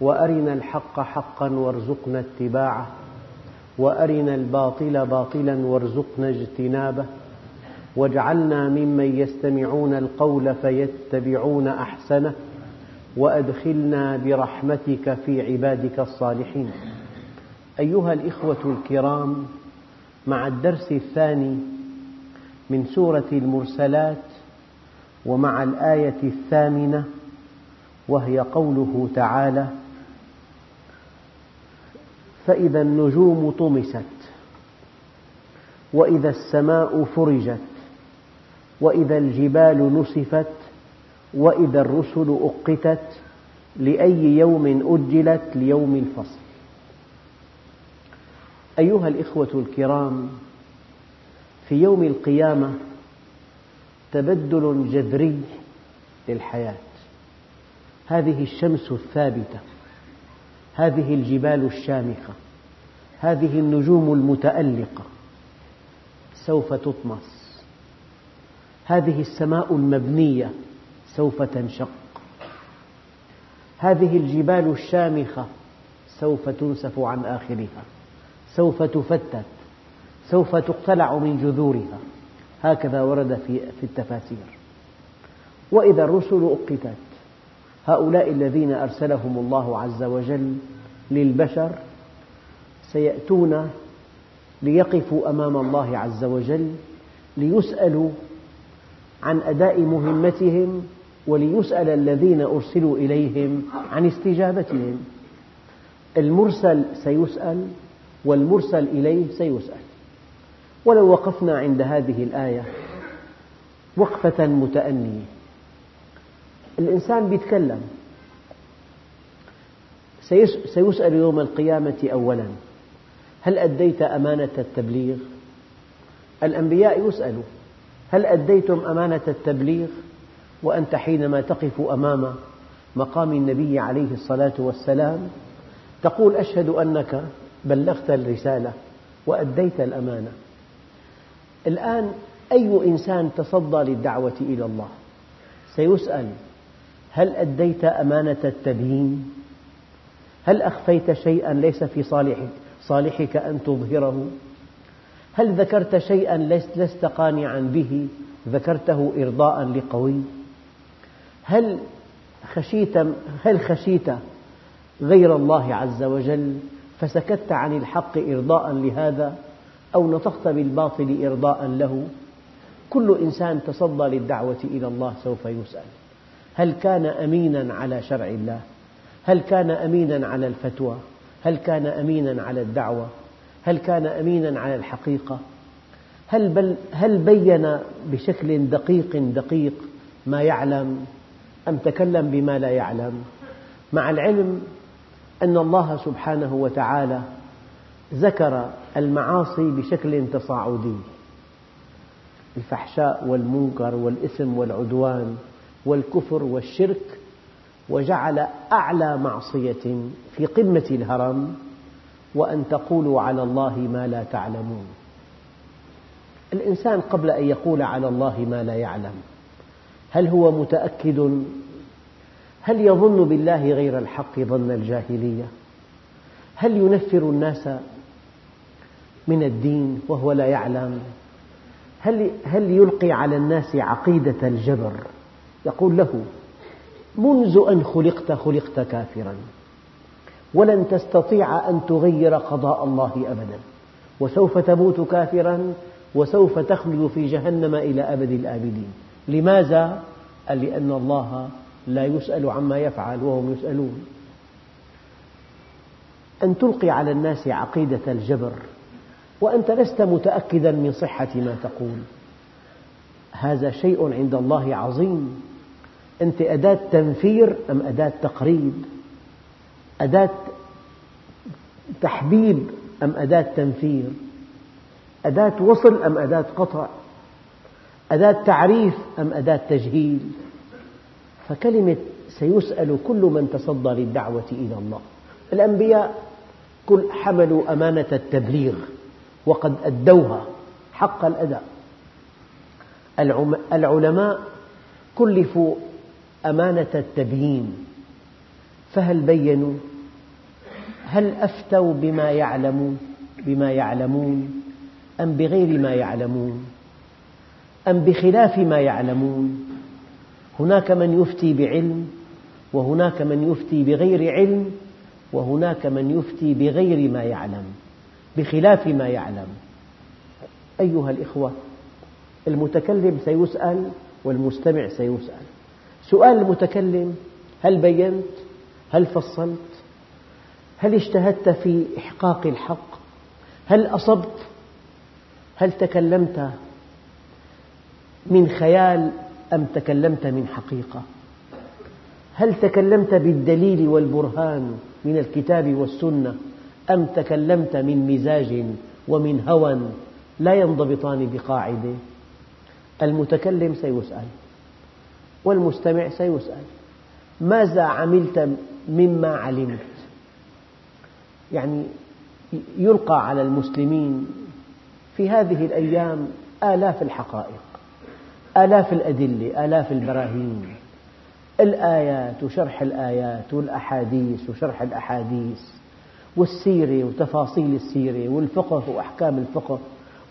وأرنا الحق حقا وارزقنا اتباعه وأرنا الباطل باطلا وارزقنا اجتنابه واجعلنا ممن يستمعون القول فيتبعون أحسنه وأدخلنا برحمتك في عبادك الصالحين. أيها الإخوة الكرام مع الدرس الثاني من سورة المرسلات ومع الآية الثامنة وهي قوله تعالى فإذا النجوم طمست وإذا السماء فرجت وإذا الجبال نسفت وإذا الرسل أقتت لأي يوم أجلت؟ ليوم الفصل. أيها الإخوة الكرام في يوم القيامة تبدل جذري للحياة. هذه الشمس الثابتة. هذه الجبال الشامخة هذه النجوم المتألقة سوف تطمس. هذه السماء المبنية سوف تنشق. هذه الجبال الشامخة سوف تنسف عن آخرها سوف تفتت سوف تقتلع من جذورها. هكذا ورد في التفاسير. وإذا الرسل أقتت هؤلاء الذين أرسلهم الله عز وجل للبشر سيأتون ليقفوا أمام الله عز وجل ليسألوا عن أداء مهمتهم وليسأل الذين أرسلوا إليهم عن استجابتهم. المرسل سيسأل والمرسل إليه سيسأل. ولو وقفنا عند هذه الآية وقفة متأنية. الإنسان يتكلم سيسأل يوم القيامة أولا هل أديت أمانة التبليغ؟ الأنبياء يسألوا هل أديتم أمانة التبليغ؟ وأنت حينما تقف أمام مقام النبي عليه الصلاة والسلام تقول أشهد أنك بلغت الرسالة وأديت الأمانة الآن أي إنسان تصدى للدعوة إلى الله سيسأل هل أديت أمانة التبيين؟ هل أخفيت شيئا ليس في صالحك, صالحك أن تظهره؟ هل ذكرت شيئا لست قانعا به ذكرته إرضاء لقوي؟ هل خشيت, هل خشيت غير الله عز وجل فسكت عن الحق إرضاء لهذا أو نطقت بالباطل إرضاء له كل إنسان تصدى للدعوة إلى الله سوف يسأل هل كان أمينا على شرع الله؟ هل كان أمينا على الفتوى؟ هل كان أمينا على الدعوة؟ هل كان أمينا على الحقيقة؟ هل, بل هل بين بشكل دقيق دقيق ما يعلم أم تكلم بما لا يعلم؟ مع العلم أن الله سبحانه وتعالى ذكر المعاصي بشكل تصاعدي. الفحشاء والمنكر والإثم والعدوان والكفر والشرك وجعل أعلى معصية في قمة الهرم وأن تقولوا على الله ما لا تعلمون. الإنسان قبل أن يقول على الله ما لا يعلم. هل هو متأكد؟ هل يظن بالله غير الحق ظن الجاهلية؟ هل ينفر الناس من الدين وهو لا يعلم؟ هل, هل يلقي على الناس عقيدة الجبر؟ يقول له منذ أن خلقت خلقت كافرا. ولن تستطيع أن تغير قضاء الله أبدا. وسوف تموت كافرا وسوف تخلد في جهنم إلى أبد الآبدين. لماذا؟ قال لأن الله لا يسأل عما يفعل وهم يسألون. أن تلقي على الناس عقيدة الجبر وأنت لست متأكدا من صحة ما تقول. هذا شيء عند الله عظيم. أنت أداة تنفير أم أداة تقريب؟ أداة تحبيب أم أداة تنفير؟ أداة وصل أم أداة قطع؟ أداة تعريف أم أداة تجهيل؟ فكلمة سيسأل كل من تصدى للدعوة إلى الله. الأنبياء كل حملوا أمانة التبليغ وقد أدوها حق الأداء العلماء كلفوا أمانة التبيين. فهل بينوا؟ هل أفتوا بما يعلمون؟ بما يعلمون؟ أم بغير ما يعلمون؟ أم بخلاف ما يعلمون؟ هناك من يفتي بعلم وهناك من يفتي بغير علم وهناك من يفتي بغير ما يعلم بخلاف ما يعلم. أيها الإخوة المتكلم سيسأل والمستمع سيسأل. سؤال المتكلم هل بينت؟ هل فصلت؟ هل اجتهدت في إحقاق الحق؟ هل أصبت؟ هل تكلمت من خيال أم تكلمت من حقيقة؟ هل تكلمت بالدليل والبرهان من الكتاب والسنة أم تكلمت من مزاج ومن هوى لا ينضبطان بقاعدة؟ المتكلم سيسأل. والمستمع سيسأل ماذا عملت مما علمت؟ يعني يلقى على المسلمين في هذه الأيام آلاف الحقائق آلاف الأدلة آلاف البراهين الآيات وشرح الآيات والأحاديث وشرح الأحاديث والسيرة وتفاصيل السيرة والفقه وأحكام الفقه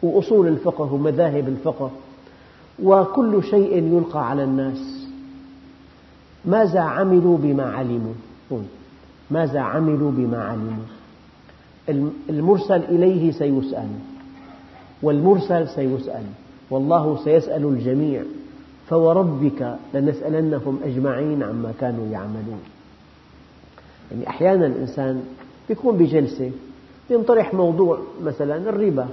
وأصول الفقه ومذاهب الفقه وكل شيء يلقى على الناس. ماذا عملوا بما علموا؟ ماذا عملوا بما علموا؟ المرسل إليه سيسأل. والمرسل سيسأل. والله سيسأل الجميع. فوربك لنسألنهم أجمعين عما كانوا يعملون. يعني أحيانا الإنسان يكون بجلسة ينطرح موضوع مثلا الربا.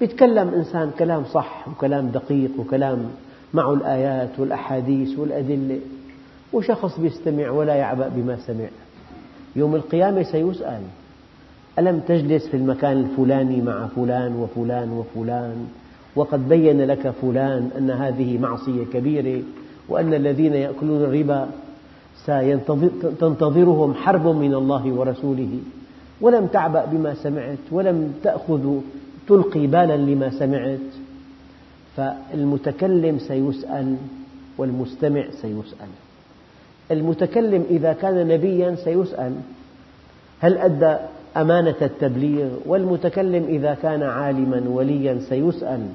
يتكلم إنسان كلام صح وكلام دقيق وكلام معه الآيات والأحاديث والأدلة. وشخص يستمع ولا يعبأ بما سمع. يوم القيامة سيسأل ألم تجلس في المكان الفلاني مع فلان وفلان وفلان؟ وقد بين لك فلان أن هذه معصية كبيرة وأن الذين يأكلون الربا ستنتظرهم حرب من الله ورسوله. ولم تعبأ بما سمعت ولم تأخذ تلقي بالا لما سمعت. فالمتكلم سيسأل والمستمع سيسأل. المتكلم إذا كان نبيا سيسأل هل أدى أمانة التبليغ؟ والمتكلم إذا كان عالما وليا سيسأل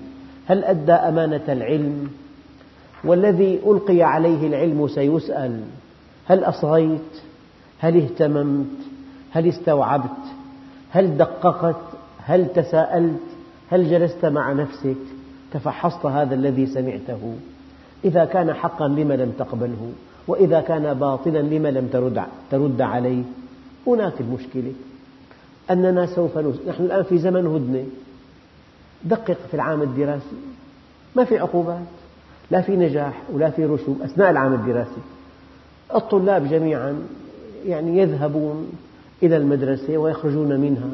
هل أدى أمانة العلم؟ والذي ألقي عليه العلم سيسأل هل أصغيت؟ هل اهتممت؟ هل استوعبت؟ هل دققت؟ هل تساءلت؟ هل جلست مع نفسك؟ تفحصت هذا الذي سمعته؟ إذا كان حقا لم لم تقبله؟ وإذا كان باطلا لم لم ترد, ترد عليه؟ هناك المشكلة. أننا سوف نس... نحن الآن في زمن هدنة. دقق في العام الدراسي. ما في عقوبات لا في نجاح ولا في رسوب أثناء العام الدراسي. الطلاب جميعا يعني يذهبون إلى المدرسة ويخرجون منها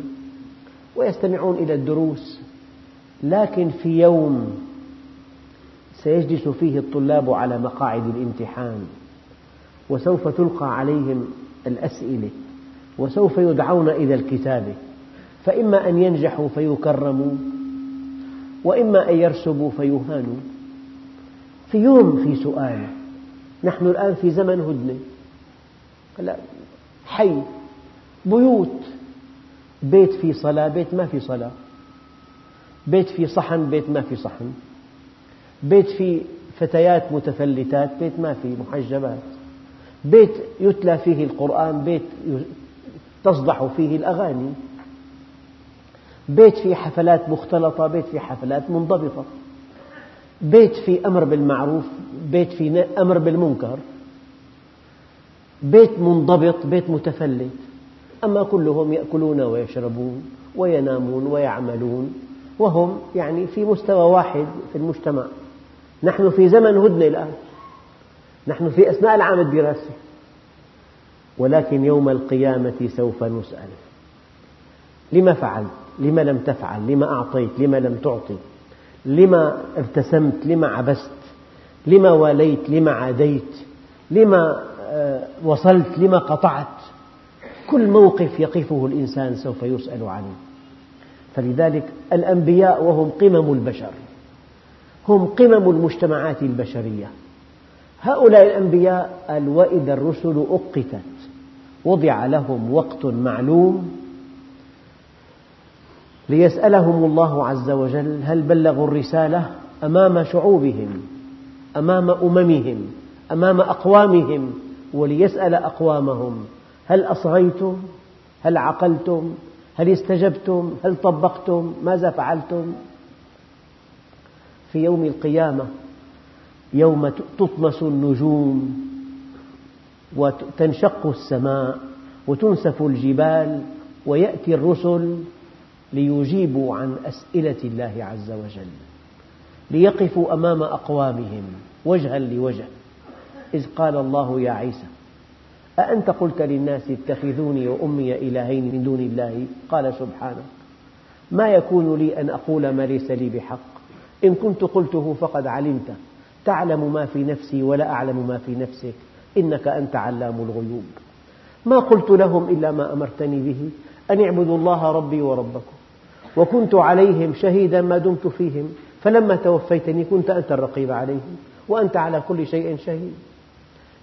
ويستمعون إلى الدروس. لكن في يوم سيجلس فيه الطلاب على مقاعد الامتحان. وسوف تلقى عليهم الأسئلة وسوف يدعون إلى الكتابة فإما أن ينجحوا فيكرموا وإما أن يرسبوا فيهانوا. في يوم في سؤال نحن الآن في زمن هدنة. حي بيوت بيت في صلاة بيت ما في صلاة. بيت في صحن بيت ما في صحن. بيت في فتيات متفلتات بيت ما في محجبات. بيت يتلى فيه القرآن بيت تصدح فيه الأغاني. بيت فيه حفلات مختلطة بيت فيه حفلات منضبطة. بيت فيه أمر بالمعروف بيت فيه أمر بالمنكر. بيت منضبط بيت متفلت. أما كلهم يأكلون ويشربون وينامون ويعملون وهم يعني في مستوى واحد في المجتمع. نحن في زمن هدنة الآن. نحن في أثناء العام الدراسي. ولكن يوم القيامة سوف نسأل. لما فعلت؟ لما لم تفعل؟ لما أعطيت؟ لما لم تعطي؟ لما ابتسمت لما عبست؟ لما واليت؟ لما عاديت؟ لما آه، وصلت؟ لما قطعت؟ كل موقف يقفه الإنسان سوف يسأل عنه فلذلك الأنبياء وهم قمم البشر. هم قمم المجتمعات البشرية. هؤلاء الأنبياء قال وإذا الرسل أقتت. وضع لهم وقت معلوم ليسألهم الله عز وجل هل بلغوا الرسالة أمام شعوبهم أمام أممهم أمام أقوامهم وليسأل أقوامهم. هل أصغيتم؟ هل عقلتم؟ هل استجبتم؟ هل طبقتم؟ ماذا فعلتم؟ في يوم القيامة يوم تطمس النجوم وتنشق السماء وتنسف الجبال ويأتي الرسل ليجيبوا عن أسئلة الله عز وجل ليقفوا أمام أقوامهم وجها لوجه. إذ قال الله يا عيسى أأنت قلت للناس اتخذوني وأمي إلهين من دون الله؟ قال سبحانك ما يكون لي أن أقول ما ليس لي بحق. إن كنت قلته فقد علمته تعلم ما في نفسي ولا أعلم ما في نفسك. إنك أنت علام الغيوب. ما قلت لهم إلا ما أمرتني به. أن اعبدوا الله ربي وربكم. وكنت عليهم شهيدا ما دمت فيهم. فلما توفيتني كنت أنت الرقيب عليهم. وأنت على كل شيء شهيد.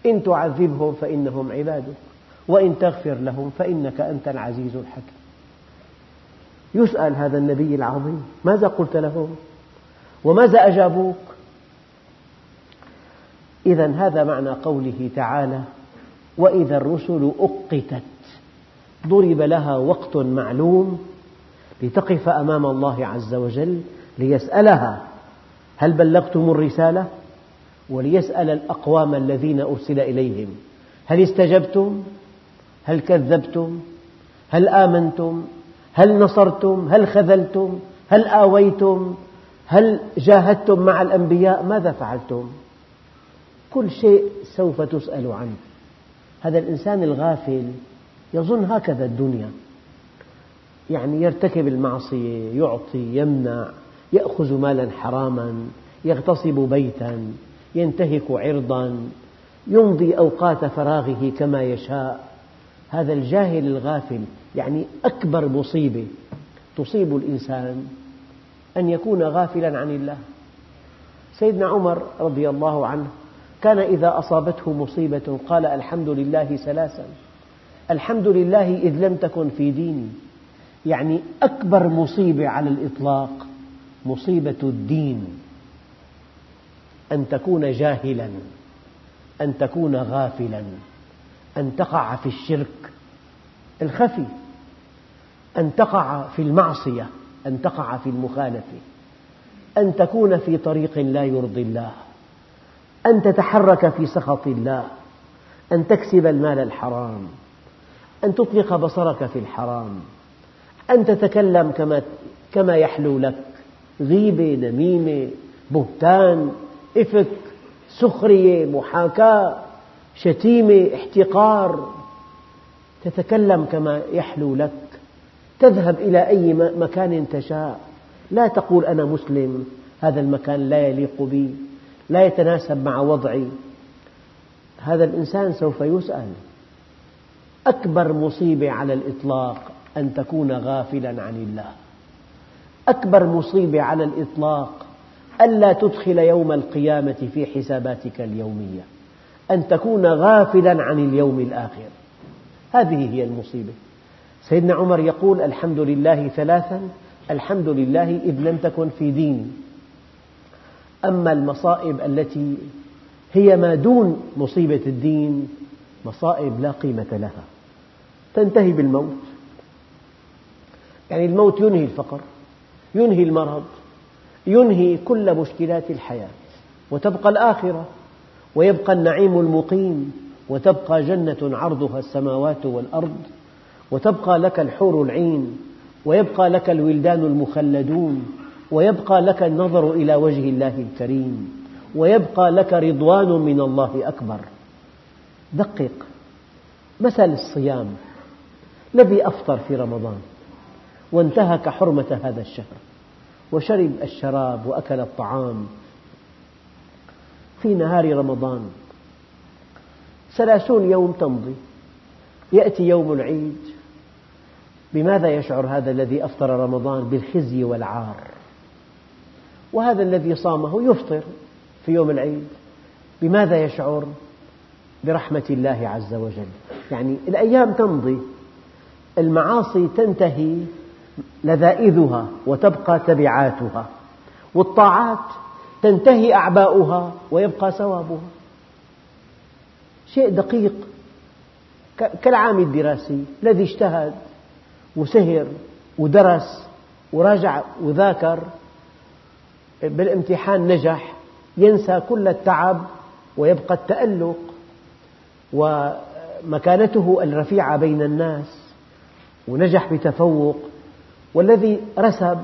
إن تعذبهم فإنهم عبادك. وإن تغفر لهم فإنك أنت العزيز الحكيم. يسأل هذا النبي العظيم ماذا قلت لهم؟ وماذا أجابوك؟ إذا هذا معنى قوله تعالى وإذا الرسل أقتت ضرب لها وقت معلوم لتقف أمام الله عز وجل ليسألها هل بلغتم الرسالة؟ وليسأل الأقوام الذين أرسل إليهم هل استجبتم؟ هل كذبتم؟ هل آمنتم؟ هل نصرتم؟ هل خذلتم؟ هل آويتم؟ هل جاهدتم مع الأنبياء؟ ماذا فعلتم؟ كل شيء سوف تسأل عنه. هذا الإنسان الغافل يظن هكذا الدنيا. يعني يرتكب المعصية يعطي يمنع يأخذ مالا حراما يغتصب بيتا ينتهك عرضا يمضي أوقات فراغه كما يشاء. هذا الجاهل الغافل يعني أكبر مصيبة تصيب الإنسان أن يكون غافلا عن الله. سيدنا عمر رضي الله عنه كان إذا أصابته مصيبة قال الحمد لله ثلاثا الحمد لله إذ لم تكن في ديني. يعني أكبر مصيبة على الإطلاق مصيبة الدين. أن تكون جاهلا أن تكون غافلا أن تقع في الشرك الخفي أن تقع في المعصية أن تقع في المخالفة أن تكون في طريق لا يرضي الله. أن تتحرك في سخط الله أن تكسب المال الحرام أن تطلق بصرك في الحرام أن تتكلم كما كما يحلو لك غيبة نميمة بهتان إفك سخرية محاكاة شتيمة احتقار. تتكلم كما يحلو لك. تذهب إلى أي مكان تشاء. لا تقول أنا مسلم هذا المكان لا يليق بي. لا يتناسب مع وضعي. هذا الإنسان سوف يسأل. أكبر مصيبة على الإطلاق أن تكون غافلا عن الله. أكبر مصيبة على الإطلاق ألا تدخل يوم القيامة في حساباتك اليومية. أن تكون غافلا عن اليوم الآخر. هذه هي المصيبة. سيدنا عمر يقول الحمد لله ثلاثا الحمد لله إذ لم تكن في ديني أما المصائب التي هي ما دون مصيبة الدين مصائب لا قيمة لها. تنتهي بالموت. يعني الموت ينهي الفقر ينهي المرض ينهي كل مشكلات الحياة. وتبقى الآخرة ويبقى النعيم المقيم وتبقى جنة عرضها السماوات والأرض وتبقى لك الحور العين ويبقى لك الولدان المخلدون. ويبقى لك النظر إلى وجه الله الكريم ويبقى لك رضوان من الله أكبر. دقق. مثل الصيام. الذي أفطر في رمضان. وانتهك حرمة هذا الشهر. وشرب الشراب وأكل الطعام. في نهار رمضان. ثلاثون يوم تمضي. يأتي يوم العيد. بماذا يشعر هذا الذي أفطر رمضان بالخزي والعار؟ وهذا الذي صامه يفطر في يوم العيد. بماذا يشعر؟ برحمة الله عز وجل. يعني الأيام تمضي المعاصي تنتهي لذائذها وتبقى تبعاتها والطاعات تنتهي أعباؤها ويبقى ثوابها. شيء دقيق كالعام الدراسي الذي اجتهد وسهر ودرس وراجع وذاكر بالامتحان نجح ينسى كل التعب ويبقى التألق ومكانته الرفيعة بين الناس ونجح بتفوق والذي رسب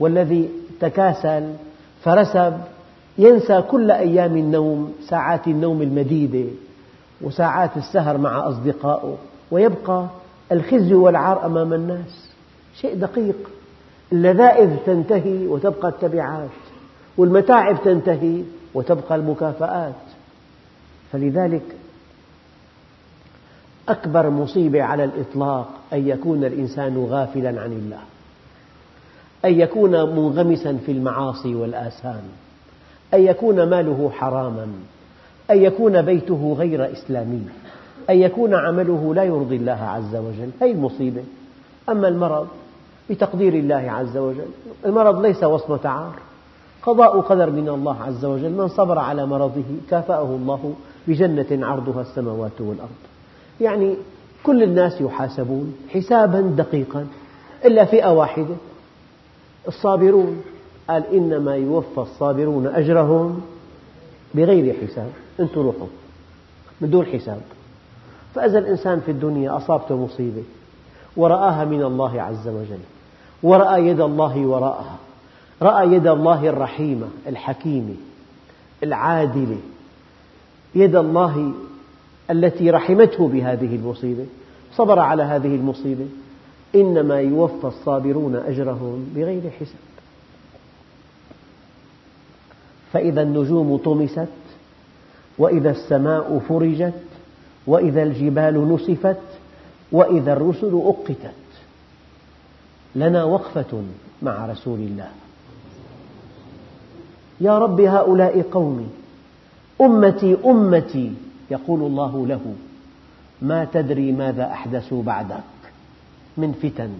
والذي تكاسل فرسب ينسى كل أيام النوم ساعات النوم المديدة وساعات السهر مع أصدقائه ويبقى الخزي والعار أمام الناس. شيء دقيق. اللذائذ تنتهي وتبقى التبعات والمتاعب تنتهي وتبقى المكافآت. فلذلك أكبر مصيبة على الإطلاق أن يكون الإنسان غافلا عن الله أن يكون منغمسا في المعاصي والآثام أن يكون ماله حراما أن يكون بيته غير إسلامي أن يكون عمله لا يرضي الله عز وجل. هذه المصيبة. أما المرض بتقدير الله عز وجل. المرض ليس وصمة عار قضاء قدر من الله عز وجل. من صبر على مرضه كافأه الله بجنة عرضها السماوات والأرض. يعني كل الناس يحاسبون حسابا دقيقا إلا فئة واحدة. الصابرون. قال إنما يوفى الصابرون أجرهم بغير حساب. أنتم روحوا من دون حساب. فإذا الإنسان في الدنيا أصابته مصيبة ورآها من الله عز وجل. ورأى يد الله وراءها. رأى يد الله الرحيمة الحكيمة العادلة. يد الله التي رحمته بهذه المصيبة. صبر على هذه المصيبة. إنما يوفى الصابرون أجرهم بغير حساب. فإذا النجوم طمست وإذا السماء فرجت وإذا الجبال نسفت وإذا الرسل أقتت. لنا وقفة مع رسول الله. يا رب هؤلاء قومي أمتي أمتي يقول الله له ما تدري ماذا أحدثوا بعدك؟ من فتن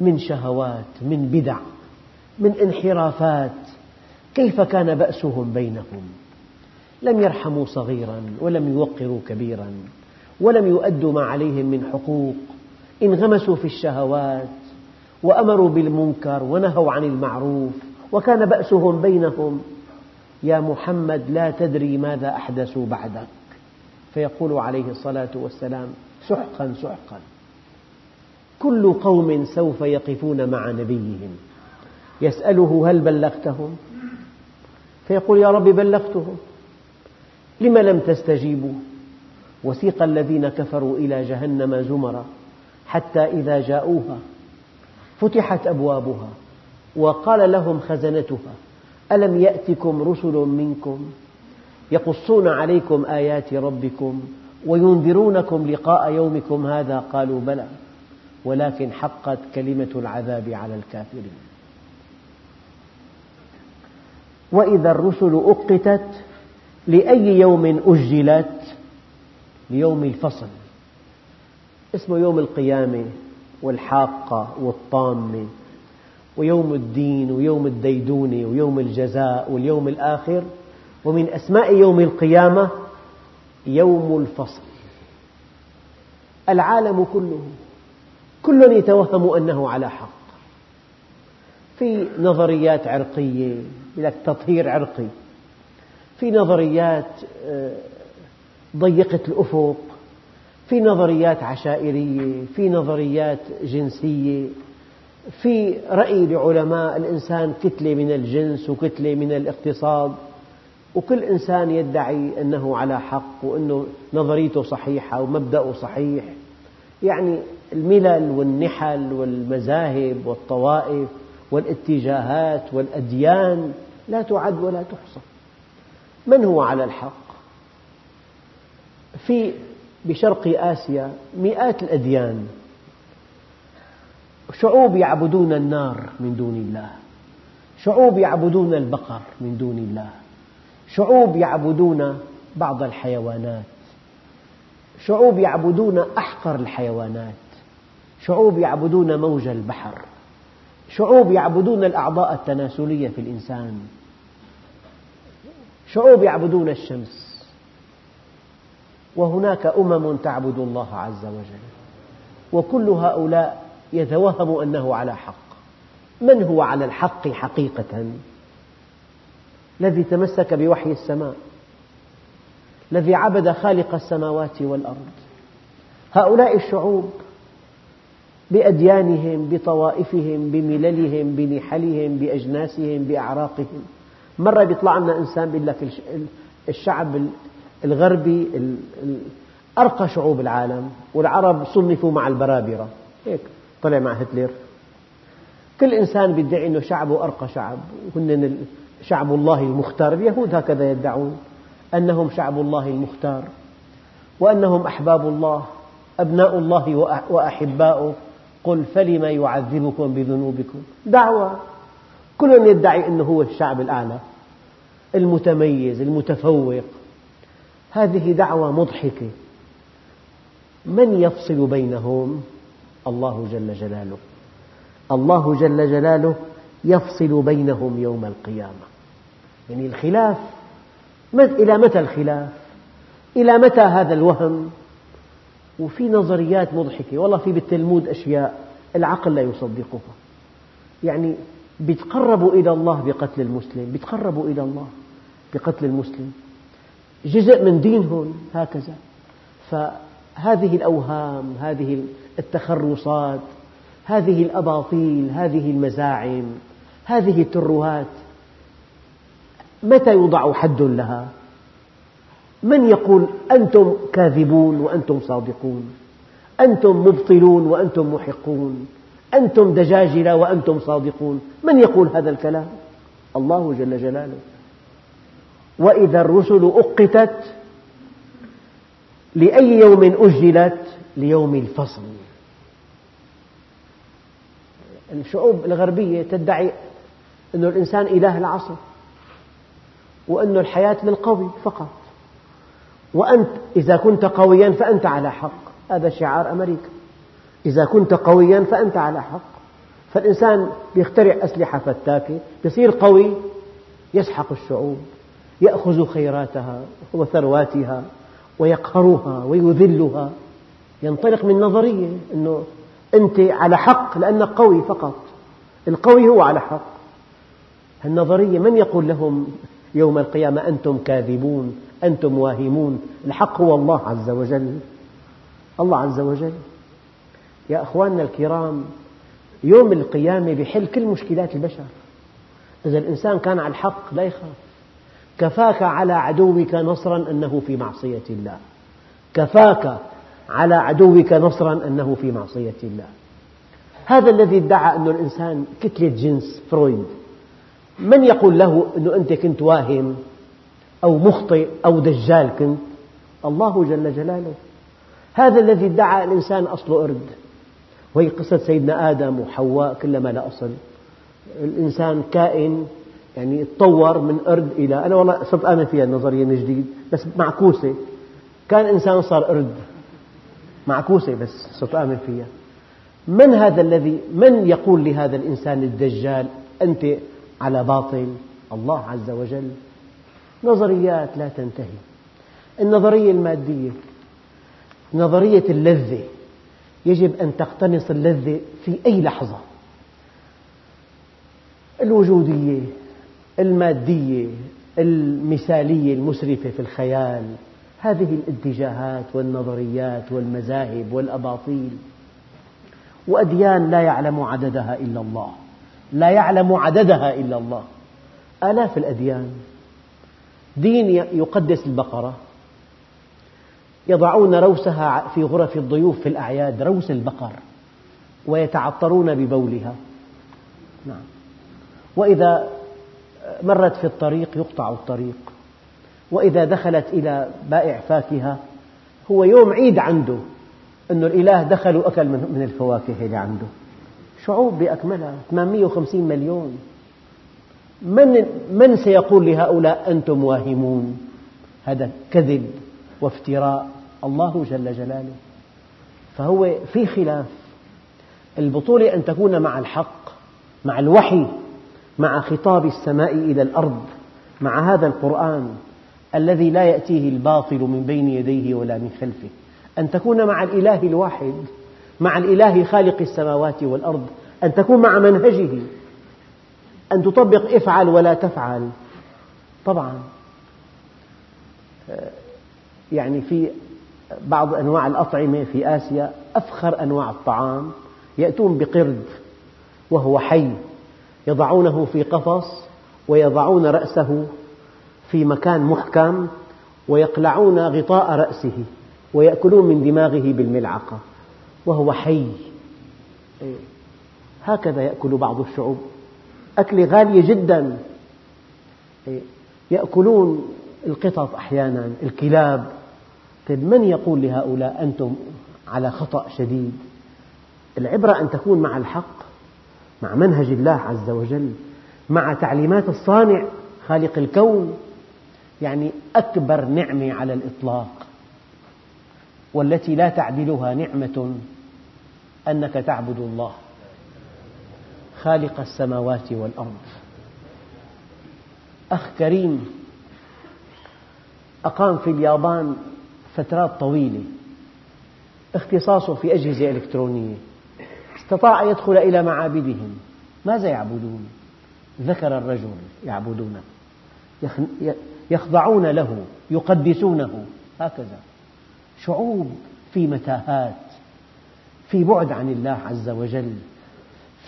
من شهوات من بدع من انحرافات كيف كان بأسهم بينهم؟ لم يرحموا صغيرا ولم يوقروا كبيرا ولم يؤدوا ما عليهم من حقوق انغمسوا في الشهوات وأمروا بالمنكر ونهوا عن المعروف وكان بأسهم بينهم يا محمد لا تدري ماذا أحدثوا بعدك. فيقول عليه الصلاة والسلام سحقا سحقا. كل قوم سوف يقفون مع نبيهم. يسأله هل بلغتهم؟ فيقول يا رب بلغتهم. لم لم تستجيبوا؟ وسيق الذين كفروا إلى جهنم زمرا. حتى إذا جاءوها فتحت أبوابها وقال لهم خزنتها ألم يأتكم رسل منكم يقصون عليكم آيات ربكم وينذرونكم لقاء يومكم هذا؟ قالوا بلى ولكن حقت كلمة العذاب على الكافرين. وإذا الرسل أقتت لأي يوم أجلت؟ ليوم الفصل. اسمه يوم القيامة والحاقة والطامة ويوم الدين ويوم الديدونة ويوم الجزاء واليوم الآخر ومن أسماء يوم القيامة يوم الفصل. العالم كله كل يتوهم أنه على حق. في نظريات عرقية لك تطهير عرقي. في نظريات آه، ضيقة الأفق في نظريات عشائرية في نظريات جنسية في رأي لعلماء الإنسان كتلة من الجنس وكتلة من الاقتصاد وكل إنسان يدعي أنه على حق وأن نظريته صحيحة ومبدأه صحيح يعني الملل والنحل والمذاهب والطوائف والاتجاهات والأديان لا تعد ولا تحصى من هو على الحق؟ في بشرق آسيا مئات الأديان. شعوب يعبدون النار من دون الله. شعوب يعبدون البقر من دون الله. شعوب يعبدون بعض الحيوانات. شعوب يعبدون أحقر الحيوانات. شعوب يعبدون موج البحر. شعوب يعبدون الأعضاء التناسلية في الإنسان. شعوب يعبدون الشمس. وهناك أمم تعبد الله عز وجل وكل هؤلاء يتوهم أنه على حق. من هو على الحق حقيقة؟ الذي تمسك بوحي السماء الذي عبد خالق السماوات والأرض. هؤلاء الشعوب بأديانهم بطوائفهم بمللهم بنحلهم بأجناسهم بأعراقهم. مرة يطلع لنا إنسان يقول لك الشعب الغربي أرقى شعوب العالم والعرب صنفوا مع البرابرة. هيك طلع مع هتلر. كل إنسان يدعي أنه شعبه أرقى شعب. وهن شعب الله المختار. اليهود هكذا يدعون أنهم شعب الله المختار وأنهم أحباب الله أبناء الله وأحباؤه. قل فلم يعذبكم بذنوبكم؟ دعوة. كل يدعي أنه هو الشعب الأعلى المتميز المتفوق. هذه دعوة مضحكة. من يفصل بينهم؟ الله جل جلاله. الله جل جلاله يفصل بينهم يوم القيامة. يعني الخلاف إلى متى الخلاف؟ إلى متى هذا الوهم؟ وفي نظريات مضحكة. والله في بالتلمود أشياء العقل لا يصدقها. يعني بيتقربوا إلى الله بقتل المسلم بيتقربوا إلى الله بقتل المسلم. جزء من دينهم هكذا. فهذه الأوهام هذه التخرصات هذه الأباطيل هذه المزاعم هذه الترهات متى يوضع حد لها؟ من يقول أنتم كاذبون وأنتم صادقون؟ أنتم مبطلون وأنتم محقون؟ أنتم دجاجلة وأنتم صادقون؟ من يقول هذا الكلام؟ الله جل جلاله. وإذا الرسل أقتت لأي يوم أجلت؟ ليوم الفصل. الشعوب الغربية تدعي أن الإنسان إله العصر وأن الحياة للقوي فقط. وأنت إذا كنت قويا فأنت على حق. هذا شعار أمريكا. إذا كنت قويا فأنت على حق. فالإنسان يخترع أسلحة فتاكة يصير قوي يسحق الشعوب. يأخذ خيراتها وثرواتها ويقهرها ويذلها. ينطلق من نظرية أنه أنت على حق لأنك قوي فقط. القوي هو على حق. النظرية من يقول لهم يوم القيامة أنتم كاذبون أنتم واهمون؟ الحق هو الله عز وجل. الله عز وجل. يا أخواننا الكرام يوم القيامة بحل كل مشكلات البشر. إذا الإنسان كان على الحق لا يخاف. كفاك على عدوك نصرا أنه في معصية الله. كفاك على عدوك نصرا أنه في معصية الله. هذا الذي ادعى أن الإنسان كتلة جنس فرويد. من يقول له أنه أنت كنت واهم أو مخطئ أو دجال كنت؟ الله جل جلاله. هذا الذي ادعى الإنسان أصله قرد وهي قصة سيدنا آدم وحواء كلما لا أصل. الإنسان كائن يعني تطور من قرد إلى أنا والله صرت آمن فيها النظرية من جديد بس معكوسة. كان إنسان صار قرد. معكوسة بس صرت آمن فيها. من هذا الذي من يقول لهذا الإنسان الدجال أنت على باطل؟ الله عز وجل. نظريات لا تنتهي. النظرية المادية نظرية اللذة. يجب أن تقتنص اللذة في أي لحظة. الوجودية المادية المثالية المسرفة في الخيال. هذه الاتجاهات والنظريات والمذاهب والأباطيل. وأديان لا يعلم عددها إلا الله. لا يعلم عددها إلا الله. آلاف الأديان. دين يقدس البقرة. يضعون روسها في غرف الضيوف في الأعياد روس البقر. ويتعطرون ببولها. نعم. وإذا مرت في الطريق يقطع الطريق. وإذا دخلت إلى بائع فاكهة هو يوم عيد عنده أن الإله دخل وأكل من الفواكه اللي عنده. شعوب بأكملها 850 مليون. من, من سيقول لهؤلاء أنتم واهمون؟ هذا كذب وافتراء. الله جل جلاله. فهو في خلاف. البطولة أن تكون مع الحق مع الوحي. مع خطاب السماء إلى الأرض مع هذا القرآن الذي لا يأتيه الباطل من بين يديه ولا من خلفه. أن تكون مع الإله الواحد مع الإله خالق السماوات والأرض أن تكون مع منهجه أن تطبق افعل ولا تفعل. طبعا يعني في بعض أنواع الأطعمة في آسيا أفخر أنواع الطعام يأتون بقرد وهو حي. يضعونه في قفص ويضعون رأسه في مكان محكم ويقلعون غطاء رأسه ويأكلون من دماغه بالملعقة وهو حي. هكذا يأكل بعض الشعوب. أكلة غالية جدا. يأكلون القطط أحيانا الكلاب. طيب من يقول لهؤلاء أنتم على خطأ شديد؟ العبرة أن تكون مع الحق مع منهج الله عز وجل مع تعليمات الصانع خالق الكون. يعني أكبر نعمة على الإطلاق والتي لا تعدلها نعمة أنك تعبد الله خالق السماوات والأرض. أخ كريم أقام في اليابان فترات طويلة اختصاصه في أجهزة إلكترونية. استطاع أن يدخل إلى معابدهم. ماذا يعبدون؟ ذكر الرجل يعبدونه. يخضعون له يقدسونه. هكذا. شعوب في متاهات في بعد عن الله عز وجل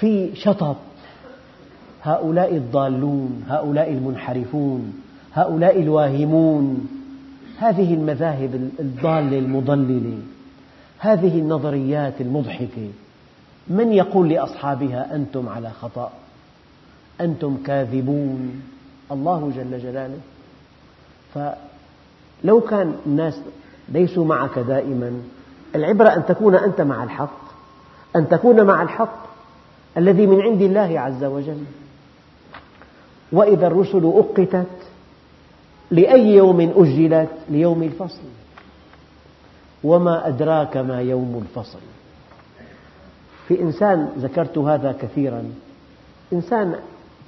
في شطط. هؤلاء الضالون هؤلاء المنحرفون هؤلاء الواهمون. هذه المذاهب الضالة المضللة هذه النظريات المضحكة. من يقول لأصحابها أنتم على خطأ؟ أنتم كاذبون. الله جل جلاله. فلو كان الناس ليسوا معك دائما العبرة أن تكون أنت مع الحق أن تكون مع الحق الذي من عند الله عز وجل. وإذا الرسل أقتت لأي يوم أجلت؟ ليوم الفصل. وما أدراك ما يوم الفصل. في إنسان ذكرت هذا كثيرا. إنسان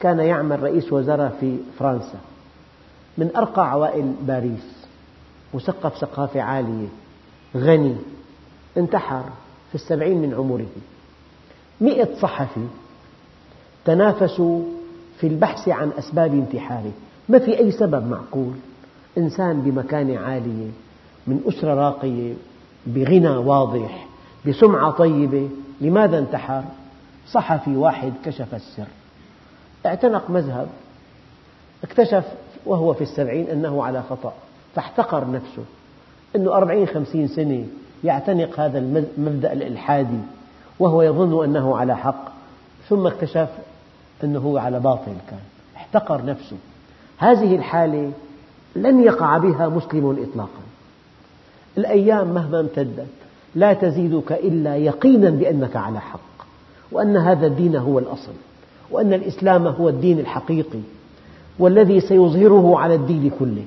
كان يعمل رئيس وزراء في فرنسا. من أرقى عوائل باريس. مثقف ثقافة عالية. غني. انتحر في السبعين من عمره. مئة صحفي تنافسوا في البحث عن أسباب انتحاره. ما في أي سبب معقول. إنسان بمكانة عالية من أسرة راقية بغنى واضح بسمعة طيبة. لماذا انتحر؟ صحفي واحد كشف السر. اعتنق مذهب اكتشف وهو في السبعين أنه على خطأ فاحتقر نفسه. أنه أربعين خمسين سنة يعتنق هذا المبدأ الإلحادي وهو يظن أنه على حق. ثم اكتشف أنه على باطل كان. احتقر نفسه. هذه الحالة لن يقع بها مسلم إطلاقا. الأيام مهما امتدت لا تزيدك إلا يقينا بأنك على حق وأن هذا الدين هو الأصل وأن الإسلام هو الدين الحقيقي والذي سيظهره على الدين كله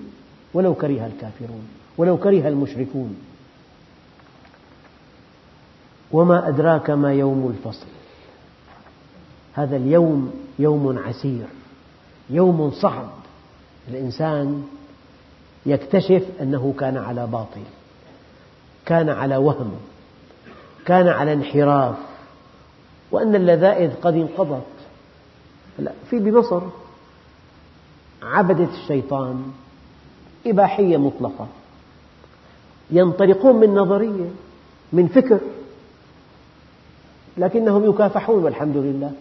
ولو كره الكافرون ولو كره المشركون. وما أدراك ما يوم الفصل. هذا اليوم يوم عسير يوم صعب. الإنسان يكتشف أنه كان على باطل. كان على وهم كان على انحراف وأن اللذائذ قد انقضت. في بمصر عبدة الشيطان إباحية مطلقة. ينطلقون من نظرية من فكر لكنهم يكافحون والحمد لله.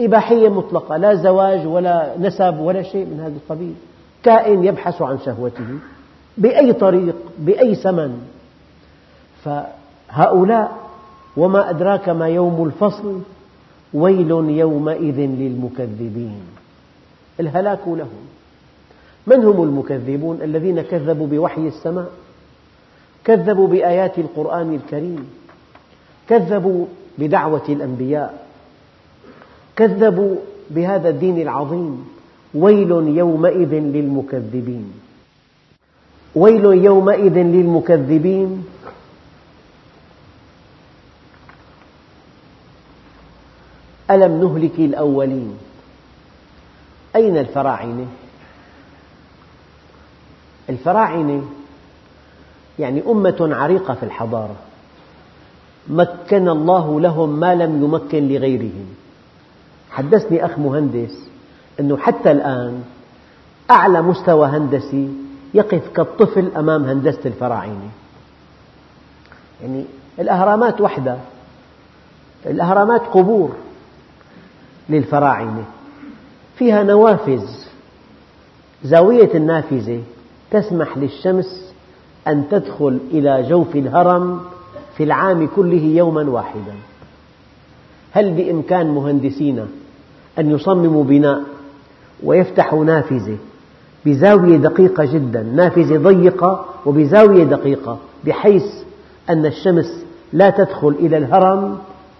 إباحية مطلقة لا زواج ولا نسب ولا شيء من هذا القبيل. كائن يبحث عن شهوته بأي طريق بأي ثمن. فهؤلاء وما أدراك ما يوم الفصل ويل يومئذ للمكذبين. الهلاك لهم. من هم المكذبون؟ الذين كذبوا بوحي السماء كذبوا بآيات القرآن الكريم كذبوا بدعوة الأنبياء كذبوا بهذا الدين العظيم. ويل يومئذ للمكذبين. ويل يومئذ للمكذبين ألم نهلك الأولين؟ أين الفراعنة؟ الفراعنة يعني أمة عريقة في الحضارة. مكن الله لهم ما لم يمكن لغيرهم. حدثني أخ مهندس أنه حتى الآن أعلى مستوى هندسي يقف كالطفل أمام هندسة الفراعنة. يعني الأهرامات وحدها الأهرامات قبور. للفراعنة. فيها نوافذ. زاوية النافذة تسمح للشمس أن تدخل إلى جوف الهرم في العام كله يوما واحدا. هل بإمكان مهندسين أن يصمموا بناء ويفتحوا نافذة بزاوية دقيقة جدا نافذة ضيقة وبزاوية دقيقة بحيث أن الشمس لا تدخل إلى الهرم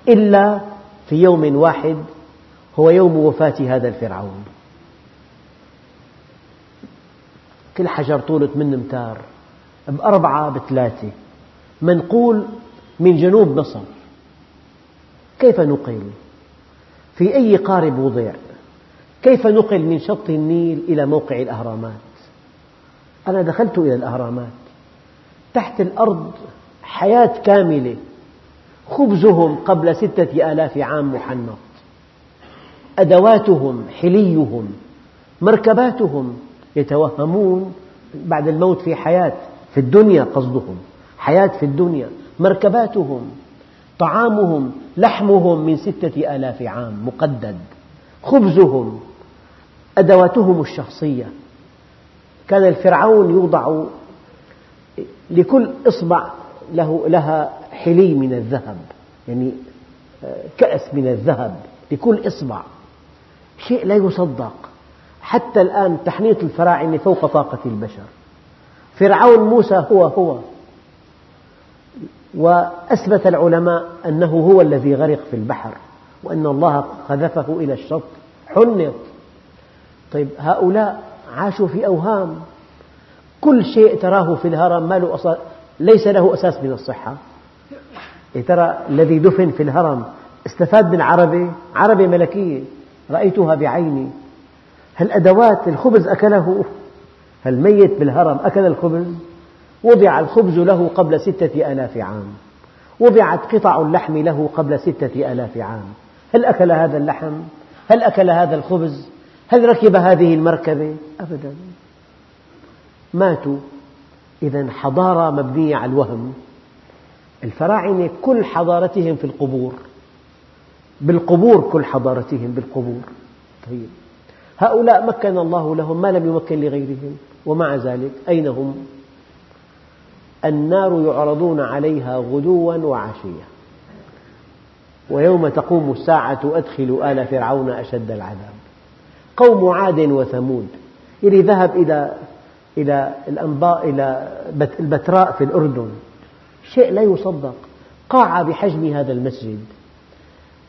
إلا في يوم واحد هو يوم وفاة هذا الفرعون كل حجر طولة 8 أمتار بأربعة بثلاثة منقول من جنوب مصر كيف نقل؟ في أي قارب وضع؟ كيف نقل من شط النيل إلى موقع الأهرامات؟ أنا دخلت إلى الأهرامات تحت الأرض حياة كاملة خبزهم قبل ستة آلاف عام محنط أدواتهم حليهم مركباتهم يتوهمون بعد الموت في حياة في الدنيا قصدهم حياة في الدنيا مركباتهم طعامهم لحمهم من ستة آلاف عام مقدد خبزهم أدواتهم الشخصية. كان الفرعون يوضع لكل إصبع له لها حلي من الذهب يعني آه، كأس من الذهب لكل إصبع. شيء لا يصدق. حتى الآن تحنيط الفراعنة فوق طاقة البشر. فرعون موسى هو هو. وأثبت العلماء أنه هو الذي غرق في البحر وأن الله قذفه إلى الشط حنط. طيب هؤلاء عاشوا في أوهام. كل شيء تراه في الهرم ما له أصل ليس له أساس من الصحة. إيه ترى الذي دفن في الهرم استفاد من عربة عربة ملكية. رأيتها بعيني. هل أدوات الخبز أكله؟ الميت بالهرم أكل الخبز؟ وضع الخبز له قبل ستة آلاف عام. وضعت قطع اللحم له قبل ستة آلاف عام. هل أكل هذا اللحم؟ هل أكل هذا الخبز؟ هل ركب هذه المركبة؟ أبدا. ماتوا. إذا حضارة مبنية على الوهم. الفراعنة كل حضارتهم في القبور. بالقبور كل حضارتهم بالقبور. طيب. هؤلاء مكن الله لهم ما لم يمكن لغيرهم ومع ذلك أين هم؟ النار يعرضون عليها غدوا وعشيا. ويوم تقوم الساعة أدخلوا آل فرعون أشد العذاب. قوم عاد وثمود. اللي ذهب إلى إلى الأنباء إلى البتراء في الأردن. شيء لا يصدق. قاعة بحجم هذا المسجد.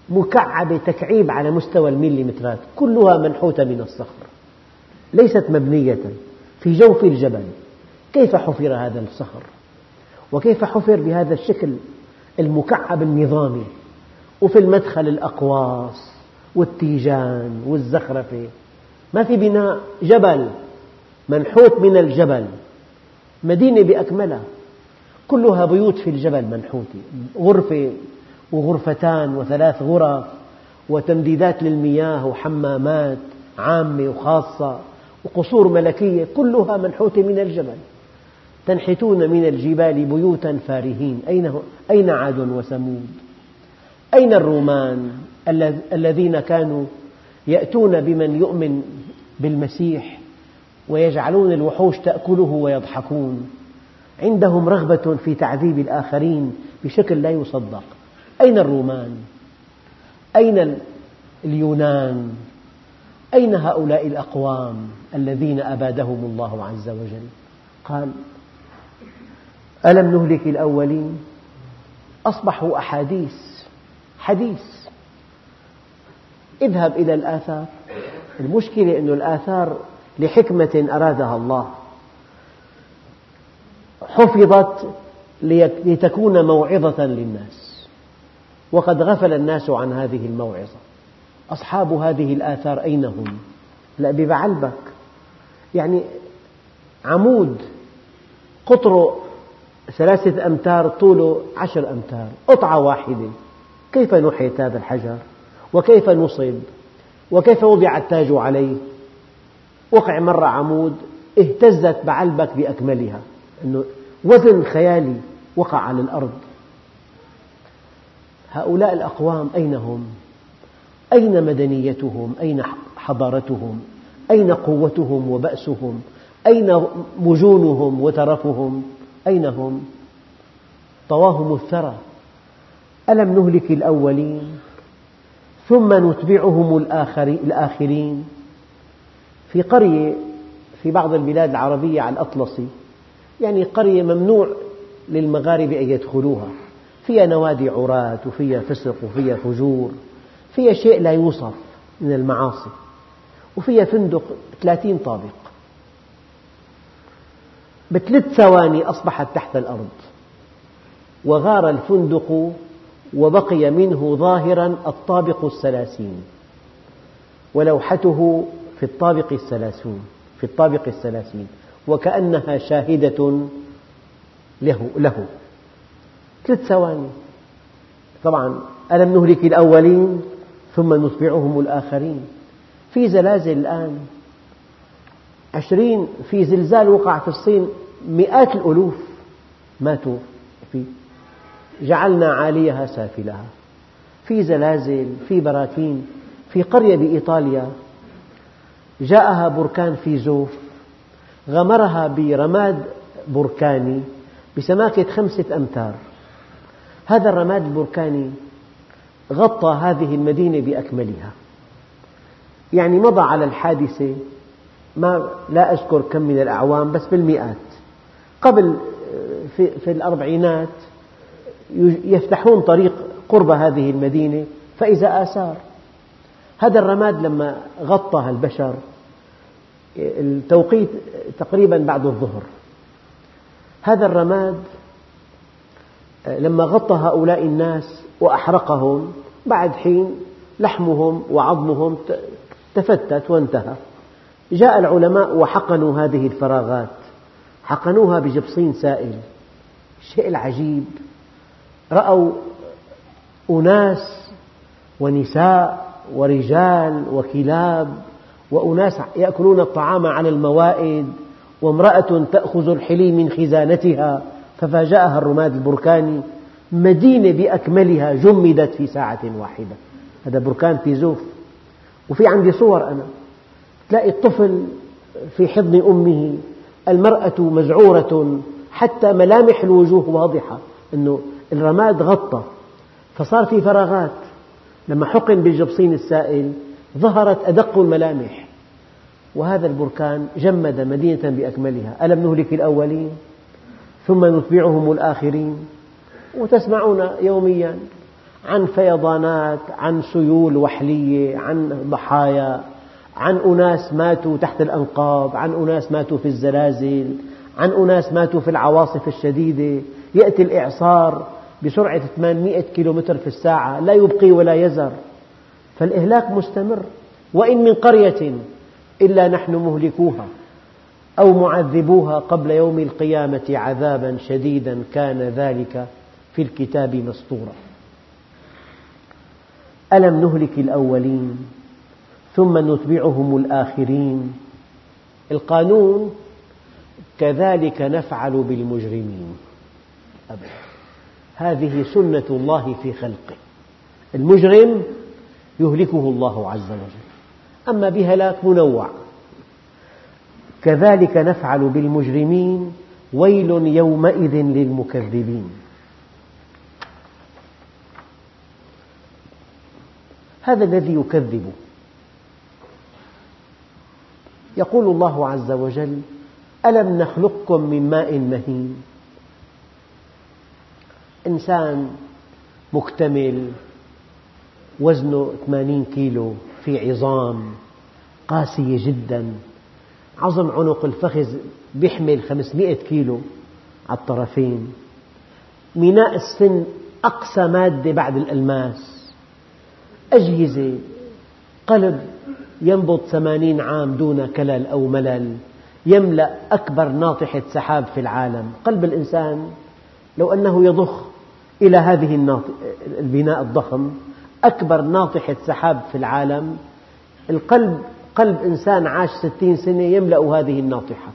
مكعبة تكعيب على مستوى الميليمترات كلها منحوتة من الصخر. ليست مبنية في جوف الجبل. كيف حفر هذا الصخر؟ وكيف حفر بهذا الشكل المكعب النظامي؟ وفي المدخل الأقواس والتيجان والزخرفة. ما في بناء جبل منحوت من الجبل. مدينة بأكملها. كلها بيوت في الجبل منحوتة. غرفة وغرفتان وثلاث غرف وتمديدات للمياه وحمامات عامة وخاصة وقصور ملكية كلها منحوتة من الجبل. تنحتون من الجبال بيوتا فارهين. أين عاد وثمود؟ أين الرومان الذين كانوا يأتون بمن يؤمن بالمسيح ويجعلون الوحوش تأكله ويضحكون؟ عندهم رغبة في تعذيب الآخرين بشكل لا يصدق. أين الرومان؟ أين اليونان؟ أين هؤلاء الأقوام الذين أبادهم الله عز وجل؟ قال ألم نهلك الأولين أصبحوا أحاديث حديث اذهب إلى الآثار المشكلة أن الآثار لحكمة أرادها الله حفظت لتكون موعظة للناس وقد غفل الناس عن هذه الموعظة. أصحاب هذه الآثار أين هم؟ لا ببعلبك يعني عمود قطره ثلاثة أمتار طوله عشر أمتار قطعة واحدة. كيف نحيت هذا الحجر؟ وكيف نصب وكيف وضع التاج عليه؟ وقع مرة عمود اهتزت بعلبك بأكملها. أنه وزن خيالي وقع على الأرض. هؤلاء الأقوام أين هم؟ أين مدنيتهم؟ أين حضارتهم؟ أين قوتهم وبأسهم؟ أين مجونهم وترفهم؟ أين هم؟ طواهم الثرى ألم نهلك الأولين ثم نتبعهم الآخرين في قرية في بعض البلاد العربية على الأطلسي يعني قرية ممنوع للمغاربة أن يدخلوها فيها نوادي عراة وفيها فسق وفيها فجور فيها شيء لا يوصف من المعاصي وفيها فندق 30 طابق. بثلاث ثواني أصبحت تحت الأرض وغار الفندق وبقي منه ظاهرا الطابق الثلاثين ولوحته في الطابق الثلاثون في الطابق الثلاثين وكأنها شاهدة له, له. ثلاث ثواني. طبعا ألم نهلك الأولين ثم نتبعهم الآخرين؟ في زلازل الآن. عشرين في زلزال وقع في الصين مئات الألوف ماتوا فيه. جعلنا عاليها سافلها. في زلازل في براكين في قرية بإيطاليا. جاءها بركان في زوف. غمرها برماد بركاني بسماكة خمسة أمتار. هذا الرماد البركاني غطى هذه المدينة بأكملها. يعني مضى على الحادثة ما لا أذكر كم من الأعوام بس بالمئات. قبل في, في الأربعينات يفتحون طريق قرب هذه المدينة فإذا آثار. هذا الرماد لما غطى البشر التوقيت تقريبا بعد الظهر. هذا الرماد لما غطى هؤلاء الناس وأحرقهم بعد حين لحمهم وعظمهم تفتت وانتهى. جاء العلماء وحقنوا هذه الفراغات. حقنوها بجبصين سائل. الشيء العجيب. رأوا أناس ونساء ورجال وكلاب وأناس يأكلون الطعام على الموائد وامرأة تأخذ الحلي من خزانتها. ففاجأها الرماد البركاني مدينة بأكملها جمدت في ساعة واحدة. هذا بركان في زوف وفي عندي صور أنا. تلاقي الطفل في حضن أمه المرأة مذعورة حتى ملامح الوجوه واضحة أنه الرماد غطى. فصار في فراغات. لما حقن بالجبصين السائل ظهرت أدق الملامح. وهذا البركان جمد مدينة بأكملها. ألم نهلك الأولين؟ ثم نتبعهم الآخرين وتسمعون يوميا عن فيضانات عن سيول وحلية عن ضحايا عن أناس ماتوا تحت الأنقاض عن أناس ماتوا في الزلازل عن أناس ماتوا في العواصف الشديدة. يأتي الإعصار بسرعة 800 كيلومتر في الساعة لا يبقي ولا يذر. فالإهلاك مستمر وإن من قرية إلا نحن مهلكوها. أو معذبوها قبل يوم القيامة عذابا شديدا كان ذلك في الكتاب مسطورا. ألم نهلك الأولين ثم نتبعهم الآخرين؟ القانون كذلك نفعل بالمجرمين. أبدا. هذه سنة الله في خلقه. المجرم يهلكه الله عز وجل. أما بهلاك منوع. كذلك نفعل بالمجرمين ويل يومئذ للمكذبين. هذا الذي يكذب. يقول الله عز وجل ألم نخلقكم من ماء مهين؟ إنسان مكتمل وزنه 80 كيلو في عظام قاسية جدا. عظم عنق الفخذ يحمل 500 كيلو على الطرفين. ميناء السن أقصى مادة بعد الألماس. أجهزة قلب ينبض ثمانين عام دون كلل أو ملل. يملأ أكبر ناطحة سحاب في العالم. قلب الإنسان لو أنه يضخ إلى هذه البناء الضخم أكبر ناطحة سحاب في العالم. القلب قلب إنسان عاش ستين سنة يملأ هذه الناطحة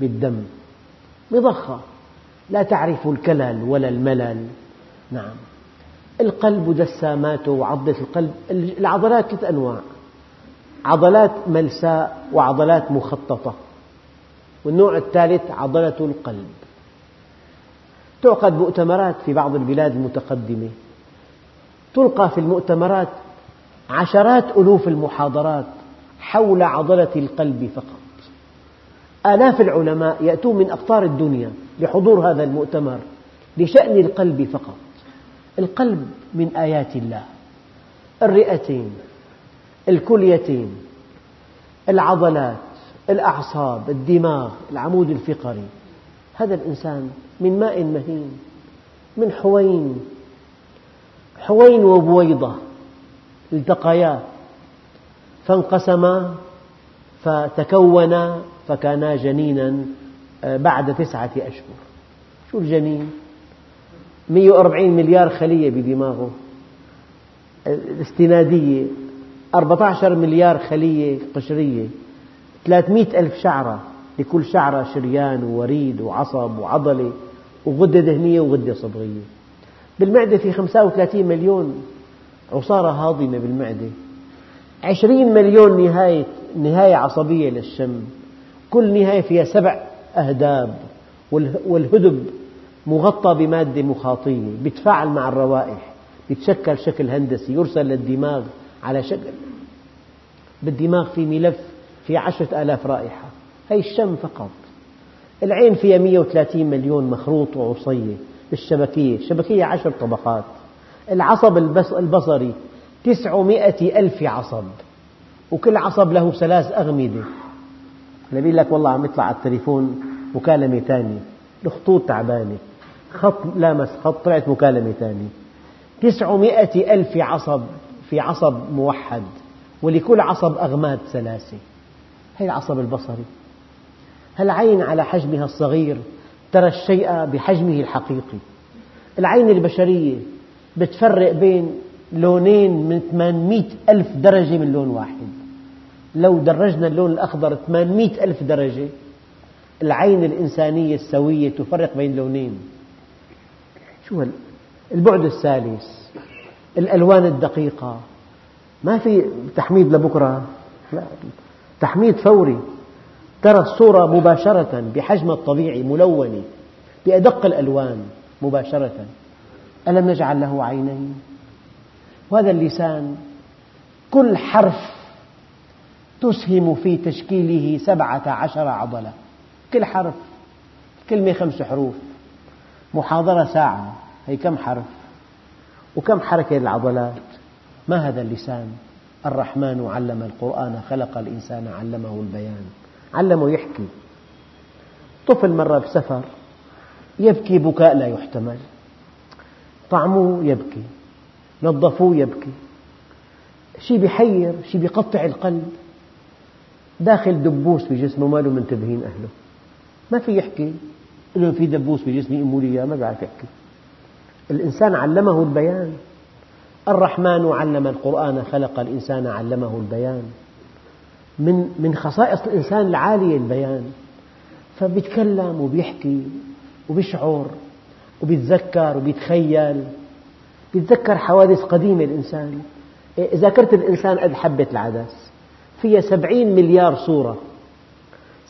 بالدم. مضخة. لا تعرف الكلل ولا الملل. نعم. القلب دساماته وعضلة القلب. العضلات ثلاث أنواع. عضلات ملساء وعضلات مخططة. والنوع الثالث عضلة القلب. تعقد مؤتمرات في بعض البلاد المتقدمة. تلقى في المؤتمرات عشرات ألوف المحاضرات. حول عضلة القلب فقط. آلاف العلماء يأتون من أقطار الدنيا لحضور هذا المؤتمر لشأن القلب فقط. القلب من آيات الله. الرئتين الكليتين العضلات الأعصاب الدماغ العمود الفقري. هذا الإنسان من ماء مهين من حوين حوين وبويضة التقيا فانقسما فتكونا فكانا جنينا آه، بعد تسعة أشهر. شو الجنين؟ 140 مليار خلية بدماغه. الاستنادية 14 مليار خلية قشرية 300 ألف شعرة. لكل شعرة شريان ووريد وعصب وعضلة وغدة دهنية وغدة صبغية. بالمعدة في 35 مليون عصارة هاضمة بالمعدة. 20 مليون نهاية, نهاية عصبية للشم. كل نهاية فيها سبع أهداب والهدب مغطى بمادة مخاطية يتفاعل مع الروائح يتشكل شكل هندسي يرسل للدماغ على شكل. بالدماغ في ملف في عشرة آلاف رائحة. هي الشم فقط. العين فيها 130 مليون مخروط وعصية بالشبكية. الشبكية عشر طبقات. العصب البصري 900 ألف عصب. وكل عصب له ثلاث أغمدة بيقول لك والله عم يطلع على التليفون مكالمة ثانية الخطوط تعبانة. خط لامس خط طلعت مكالمة ثانية 900 ألف عصب في عصب موحد. ولكل عصب أغماد ثلاثة. هي العصب البصري. العين على حجمها الصغير ترى الشيء بحجمه الحقيقي؟ العين البشرية بتفرق بين لونين من 800 ألف درجة من لون واحد. لو درجنا اللون الأخضر 800 ألف درجة العين الإنسانية السوية تفرق بين لونين. شو البعد الثالث الألوان الدقيقة. ما في تحميد لبكرة؟ لا تحميد فوري. ترى الصورة مباشرة بحجمها الطبيعي ملونة بأدق الألوان مباشرة. ألم نجعل له عينين؟ وهذا اللسان كل حرف تسهم في تشكيله سبعة عشر عضلة. كل حرف كلمة خمس حروف. محاضرة ساعة هي كم حرف؟ وكم حركة للعضلات؟ ما هذا اللسان؟ الرحمن علم القرآن خلق الإنسان علمه البيان. علمه يحكي. طفل مرة بسفر يبكي بكاء لا يحتمل. طعموه يبكي. نظفوه يبكي شيء بيحير شيء بيقطع القلب. داخل دبوس بجسمه ما له منتبهين أهله. ما في يحكي. له في دبوس بجسمي أموا لي ما بيعرف يحكي. الإنسان علمه البيان. الرحمن علم القرآن خلق الإنسان علمه البيان. من من خصائص الإنسان العالية البيان. فبيتكلم وبيحكي وبيشعر وبيتذكر وبيتخيل. بيتذكر حوادث قديمة الإنسان. ذاكرة الإنسان قد حبة العدس فيها سبعين مليار صورة.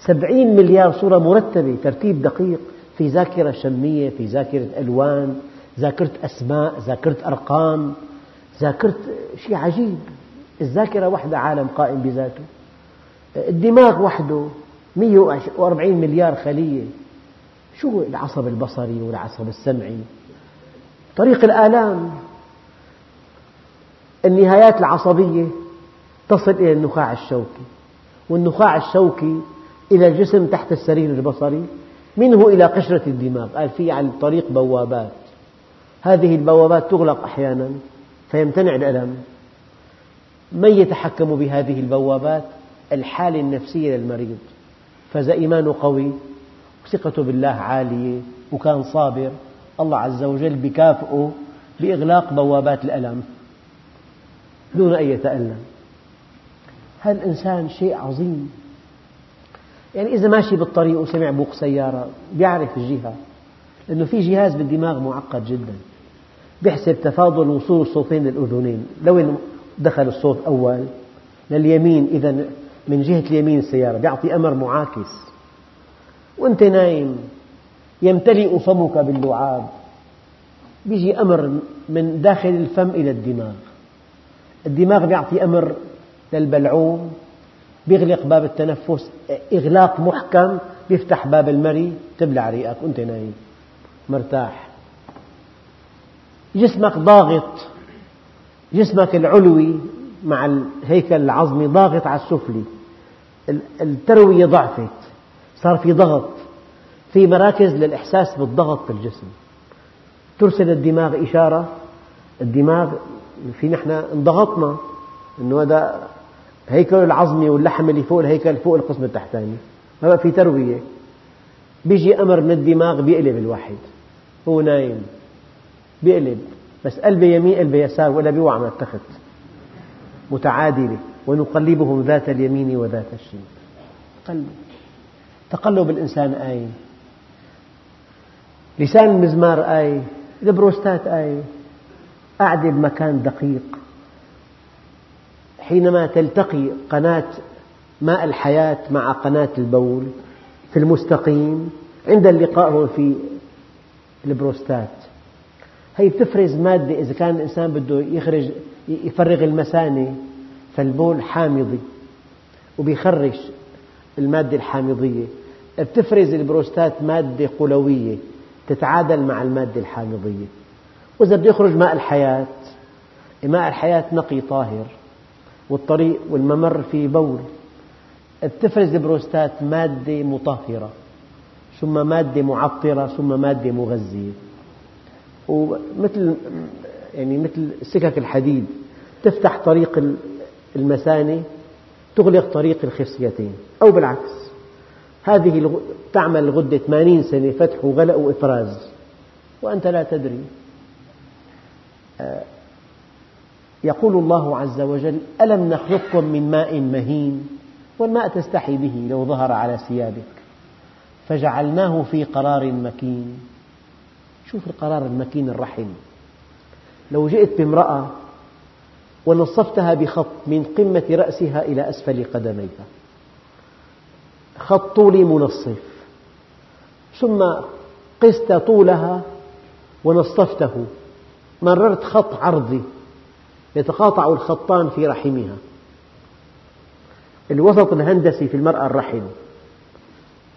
سبعين مليار صورة مرتبة ترتيب دقيق. في ذاكرة شمية في ذاكرة ألوان ذاكرة أسماء ذاكرة أرقام ذاكرة شيء عجيب. الذاكرة وحدها عالم قائم بذاته. الدماغ وحده 140 مليار خلية. شو العصب البصري والعصب السمعي؟ طريق الآلام. النهايات العصبية تصل إلى النخاع الشوكي والنخاع الشوكي إلى الجسم تحت السرير البصري منه إلى قشرة الدماغ. قال في على الطريق بوابات. هذه البوابات تغلق أحيانا فيمتنع الألم. من يتحكم بهذه البوابات؟ الحالة النفسية للمريض. فإذا إيمانه قوي وثقته بالله عالية وكان صابر الله عز وجل بكافئه بإغلاق بوابات الألم. دون أن يتألم. هذا الإنسان شيء عظيم. يعني إذا ماشي بالطريق وسمع بوق سيارة بيعرف الجهة. لأنه في جهاز بالدماغ معقد جدا. بيحسب تفاضل وصول الصوتين للأذنين. لوين دخل الصوت أول لليمين إذا من جهة اليمين السيارة بيعطي أمر معاكس. وأنت نايم. يمتلئ فمك باللعاب. بيجي أمر من داخل الفم إلى الدماغ. الدماغ بيعطي أمر للبلعوم بيغلق باب التنفس إغلاق محكم بيفتح باب المري تبلع ريقك وأنت نايم مرتاح. جسمك ضاغط جسمك العلوي مع الهيكل العظمي ضاغط على السفلي. التروية ضعفت صار في ضغط. في مراكز للإحساس بالضغط في الجسم. ترسل الدماغ إشارة الدماغ في نحن انضغطنا أنه هذا هيكل العظمي واللحم اللي فوق الهيكل فوق القسم التحتاني. ما بقى في تروية. بيجي أمر من الدماغ بيقلب الواحد. هو نايم. بيقلب. بس قلبه يمين قلبه يسار ولا بيوعى من التخت. متعادلة. ونقلبهم ذات اليمين وذات الشمال. قلب تقلب الإنسان آية لسان المزمار آية البروستات آية قاعدة بمكان دقيق. حينما تلتقي قناة ماء الحياة مع قناة البول في المستقيم عند اللقاء هو في البروستات. هي بتفرز مادة إذا كان الإنسان بده يخرج يفرغ المثانة فالبول حامضي وبيخرج المادة الحامضية. بتفرز البروستات مادة قلوية. تتعادل مع المادة الحامضية. وإذا بده يخرج ماء الحياة ماء الحياة نقي طاهر والطريق والممر فيه بول. بتفرز البروستات مادة مطهرة ثم مادة معطرة ثم مادة مغذية. ومثل يعني مثل سكك الحديد تفتح طريق المثانة تغلق طريق الخصيتين أو بالعكس. هذه تعمل لغدة 80 سنة فتح وغلق وإفراز وأنت لا تدري. آه، يقول الله عز وجل ألم نخلقكم من ماء مهين؟ والماء تستحي به لو ظهر على ثيابك. فجعلناه في قرار مكين. شوف القرار المكين الرحم لو جئت بامرأة ونصفتها بخط من قمة رأسها إلى أسفل قدميها. خط طولي منصف. ثم قست طولها ونصفته. مررت خط عرضي يتقاطع الخطان في رحمها. الوسط الهندسي في المرأة الرحم.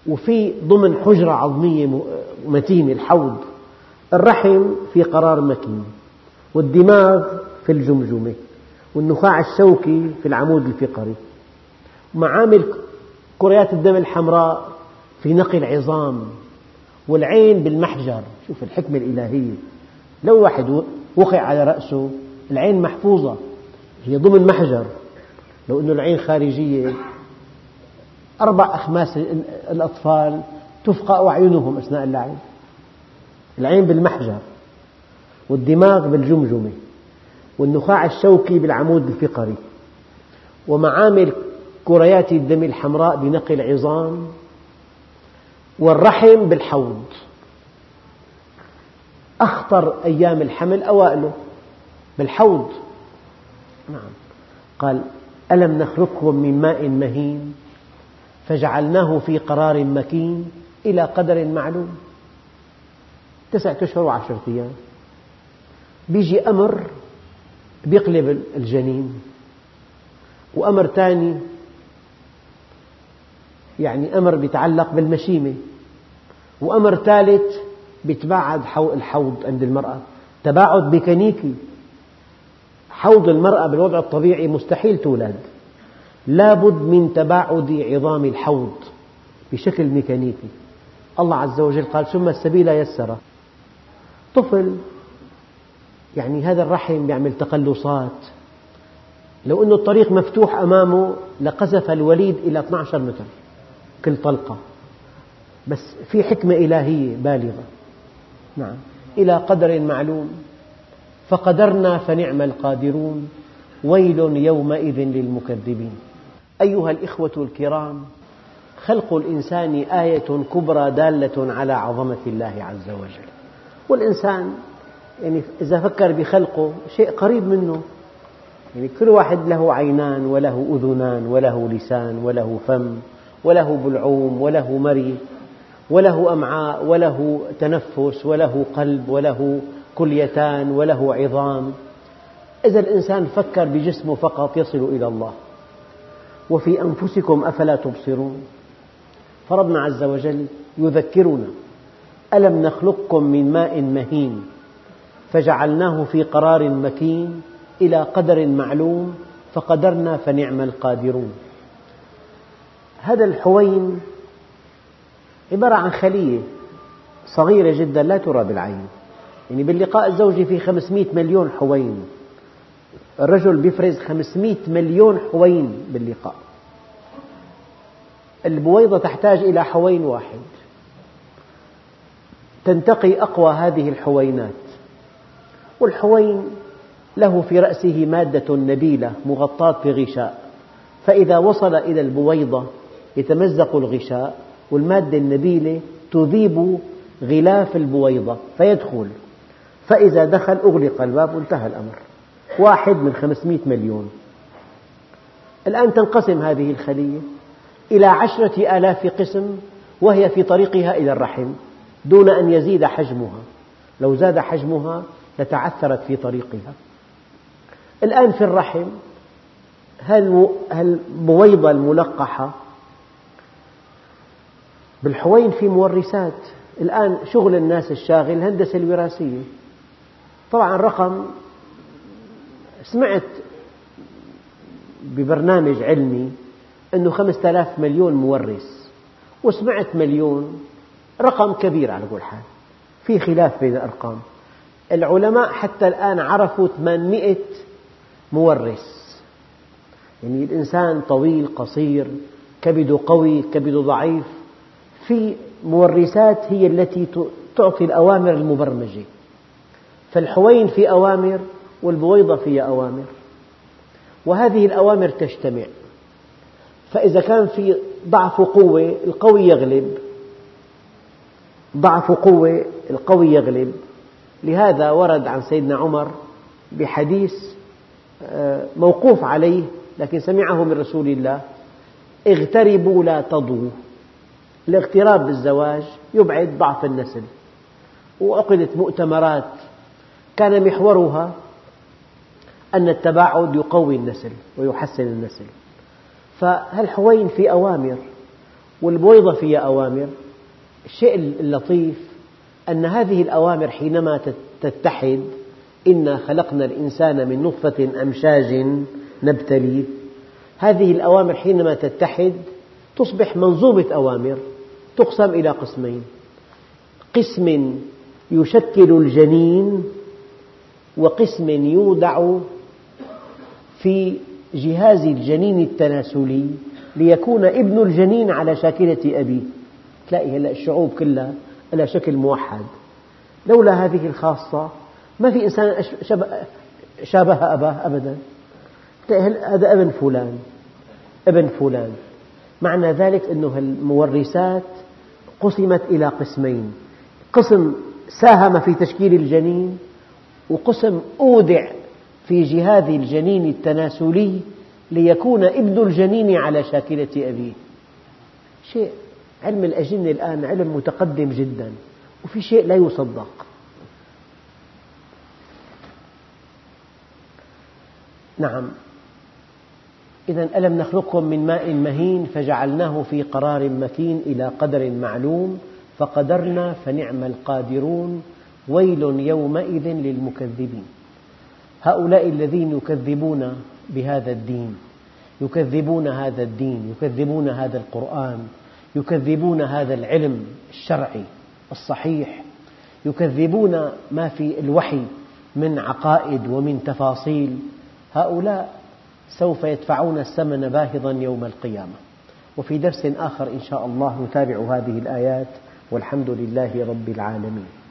وفي ضمن حجرة عظمية متينة الحوض. الرحم في قرار مكين. والدماغ في الجمجمة. والنخاع الشوكي في العمود الفقري. معامل كريات الدم الحمراء في نقي العظام والعين بالمحجر. شوف الحكمة الإلهية. لو واحد وقع على رأسه العين محفوظة هي ضمن محجر. لو أن العين خارجية أربع أخماس الأطفال تفقأ أعينهم أثناء اللعب. العين بالمحجر والدماغ بالجمجمة والنخاع الشوكي بالعمود الفقري. ومعامل كريات الدم الحمراء بنقي العظام والرحم بالحوض. أخطر أيام الحمل أوائله بالحوض. نعم. قال ألم نخلقكم من ماء مهين فجعلناه في قرار مكين إلى قدر معلوم؟ تسعة أشهر وعشرة أيام. بيجي أمر بيقلب الجنين وأمر ثاني يعني أمر يتعلق بالمشيمة وأمر ثالث يتباعد الحوض عند المرأة. تباعد ميكانيكي حوض المرأة بالوضع الطبيعي مستحيل تولد. لا بد من تباعد عظام الحوض بشكل ميكانيكي. الله عز وجل قال ثم السبيل يسر. طفل يعني هذا الرحم يعمل تقلصات. لو أن الطريق مفتوح أمامه لقذف الوليد إلى 12 متر. كل طلقة. بس في حكمة إلهية بالغة. نعم. إلى قدر معلوم. فقدرنا فنعم القادرون. ويل يومئذ للمكذبين. أيها الإخوة الكرام خلق الإنسان آية كبرى دالة على عظمة الله عز وجل. والإنسان يعني إذا فكر بخلقه شيء قريب منه. يعني كل واحد له عينان وله أذنان وله لسان وله فم. وله بلعوم وله مري وله أمعاء وله تنفس وله قلب وله كليتان وله عظام. إذا الإنسان فكر بجسمه فقط يصل إلى الله. وفي أنفسكم أفلا تبصرون. فربنا عز وجل يذكرنا ألم نخلقكم من ماء مهين فجعلناه في قرار مكين إلى قدر معلوم فقدرنا فنعم القادرون. هذا الحوين عبارة عن خلية صغيرة جدا لا ترى بالعين. يعني باللقاء الزوجي في 500 مليون حوين الرجل بيفرز 500 مليون حوين باللقاء. البويضة تحتاج إلى حوين واحد. تنتقي أقوى هذه الحوينات والحوين له في رأسه مادة نبيلة مغطاة بغشاء. فإذا وصل إلى البويضة يتمزق الغشاء والمادة النبيلة تذيب غلاف البويضة فيدخل. فإذا دخل أغلق الباب وانتهى الأمر. واحد من خمسمئة مليون. الآن تنقسم هذه الخلية إلى عشرة آلاف قسم وهي في طريقها إلى الرحم دون أن يزيد حجمها. لو زاد حجمها لتعثرت في طريقها. الآن في الرحم هالبويضة الملقحة بالحوين في مورثات الآن شغل الناس الشاغل الهندسة الوراثية. طبعا رقم سمعت ببرنامج علمي أنه خمسة آلاف مليون مورث وسمعت مليون رقم كبير على كل حال. في خلاف بين الأرقام. العلماء حتى الآن عرفوا 800 مورث يعني الإنسان طويل قصير كبده قوي كبده ضعيف. في مورثات هي التي تعطي الأوامر المبرمجة. فالحوين في أوامر والبويضة فيها أوامر. وهذه الأوامر تجتمع. فإذا كان في ضعف قوة القوي يغلب. ضعف قوة القوي يغلب. لهذا ورد عن سيدنا عمر بحديث آه، موقوف عليه لكن سمعه من رسول الله اغتربوا لا تضوا الاغتراب بالزواج يبعد ضعف النسل. وعقدت مؤتمرات كان محورها أن التباعد يقوي النسل ويحسن النسل. فهالحوين في أوامر والبويضة فيها أوامر؟ الشيء اللطيف أن هذه الأوامر حينما تتحد إنا خلقنا الإنسان من نطفة أمشاج نبتليه. هذه الأوامر حينما تتحد تصبح منظومة أوامر. تقسم إلى قسمين. قسم يشكل الجنين وقسم يودع في جهاز الجنين التناسلي ليكون ابن الجنين على شاكلة أبيه. تلاقي هلا الشعوب كلها لها شكل موحد. لولا هذه الخاصة ما في إنسان شابه أباه أبدا. هذا ابن فلان؟ ابن فلان. معنى ذلك أن المورثات قسمت إلى قسمين. قسم ساهم في تشكيل الجنين وقسم أودع في جهاز الجنين التناسلي ليكون ابن الجنين على شاكلة أبيه. شيء علم الأجنة الآن علم متقدم جدا وفي شيء لا يصدق. نعم. إذا ألم نخلقكم من ماء مهين فجعلناه في قرار مكين إلى قدر معلوم فقدرنا فنعم القادرون ويل يومئذ للمكذبين. هؤلاء الذين يكذبون بهذا الدين يكذبون هذا الدين يكذبون هذا القرآن يكذبون هذا العلم الشرعي الصحيح يكذبون ما في الوحي من عقائد ومن تفاصيل. هؤلاء سوف يدفعون الثمن باهظا يوم القيامة. وفي درس آخر إن شاء الله نتابع هذه الآيات والحمد لله رب العالمين.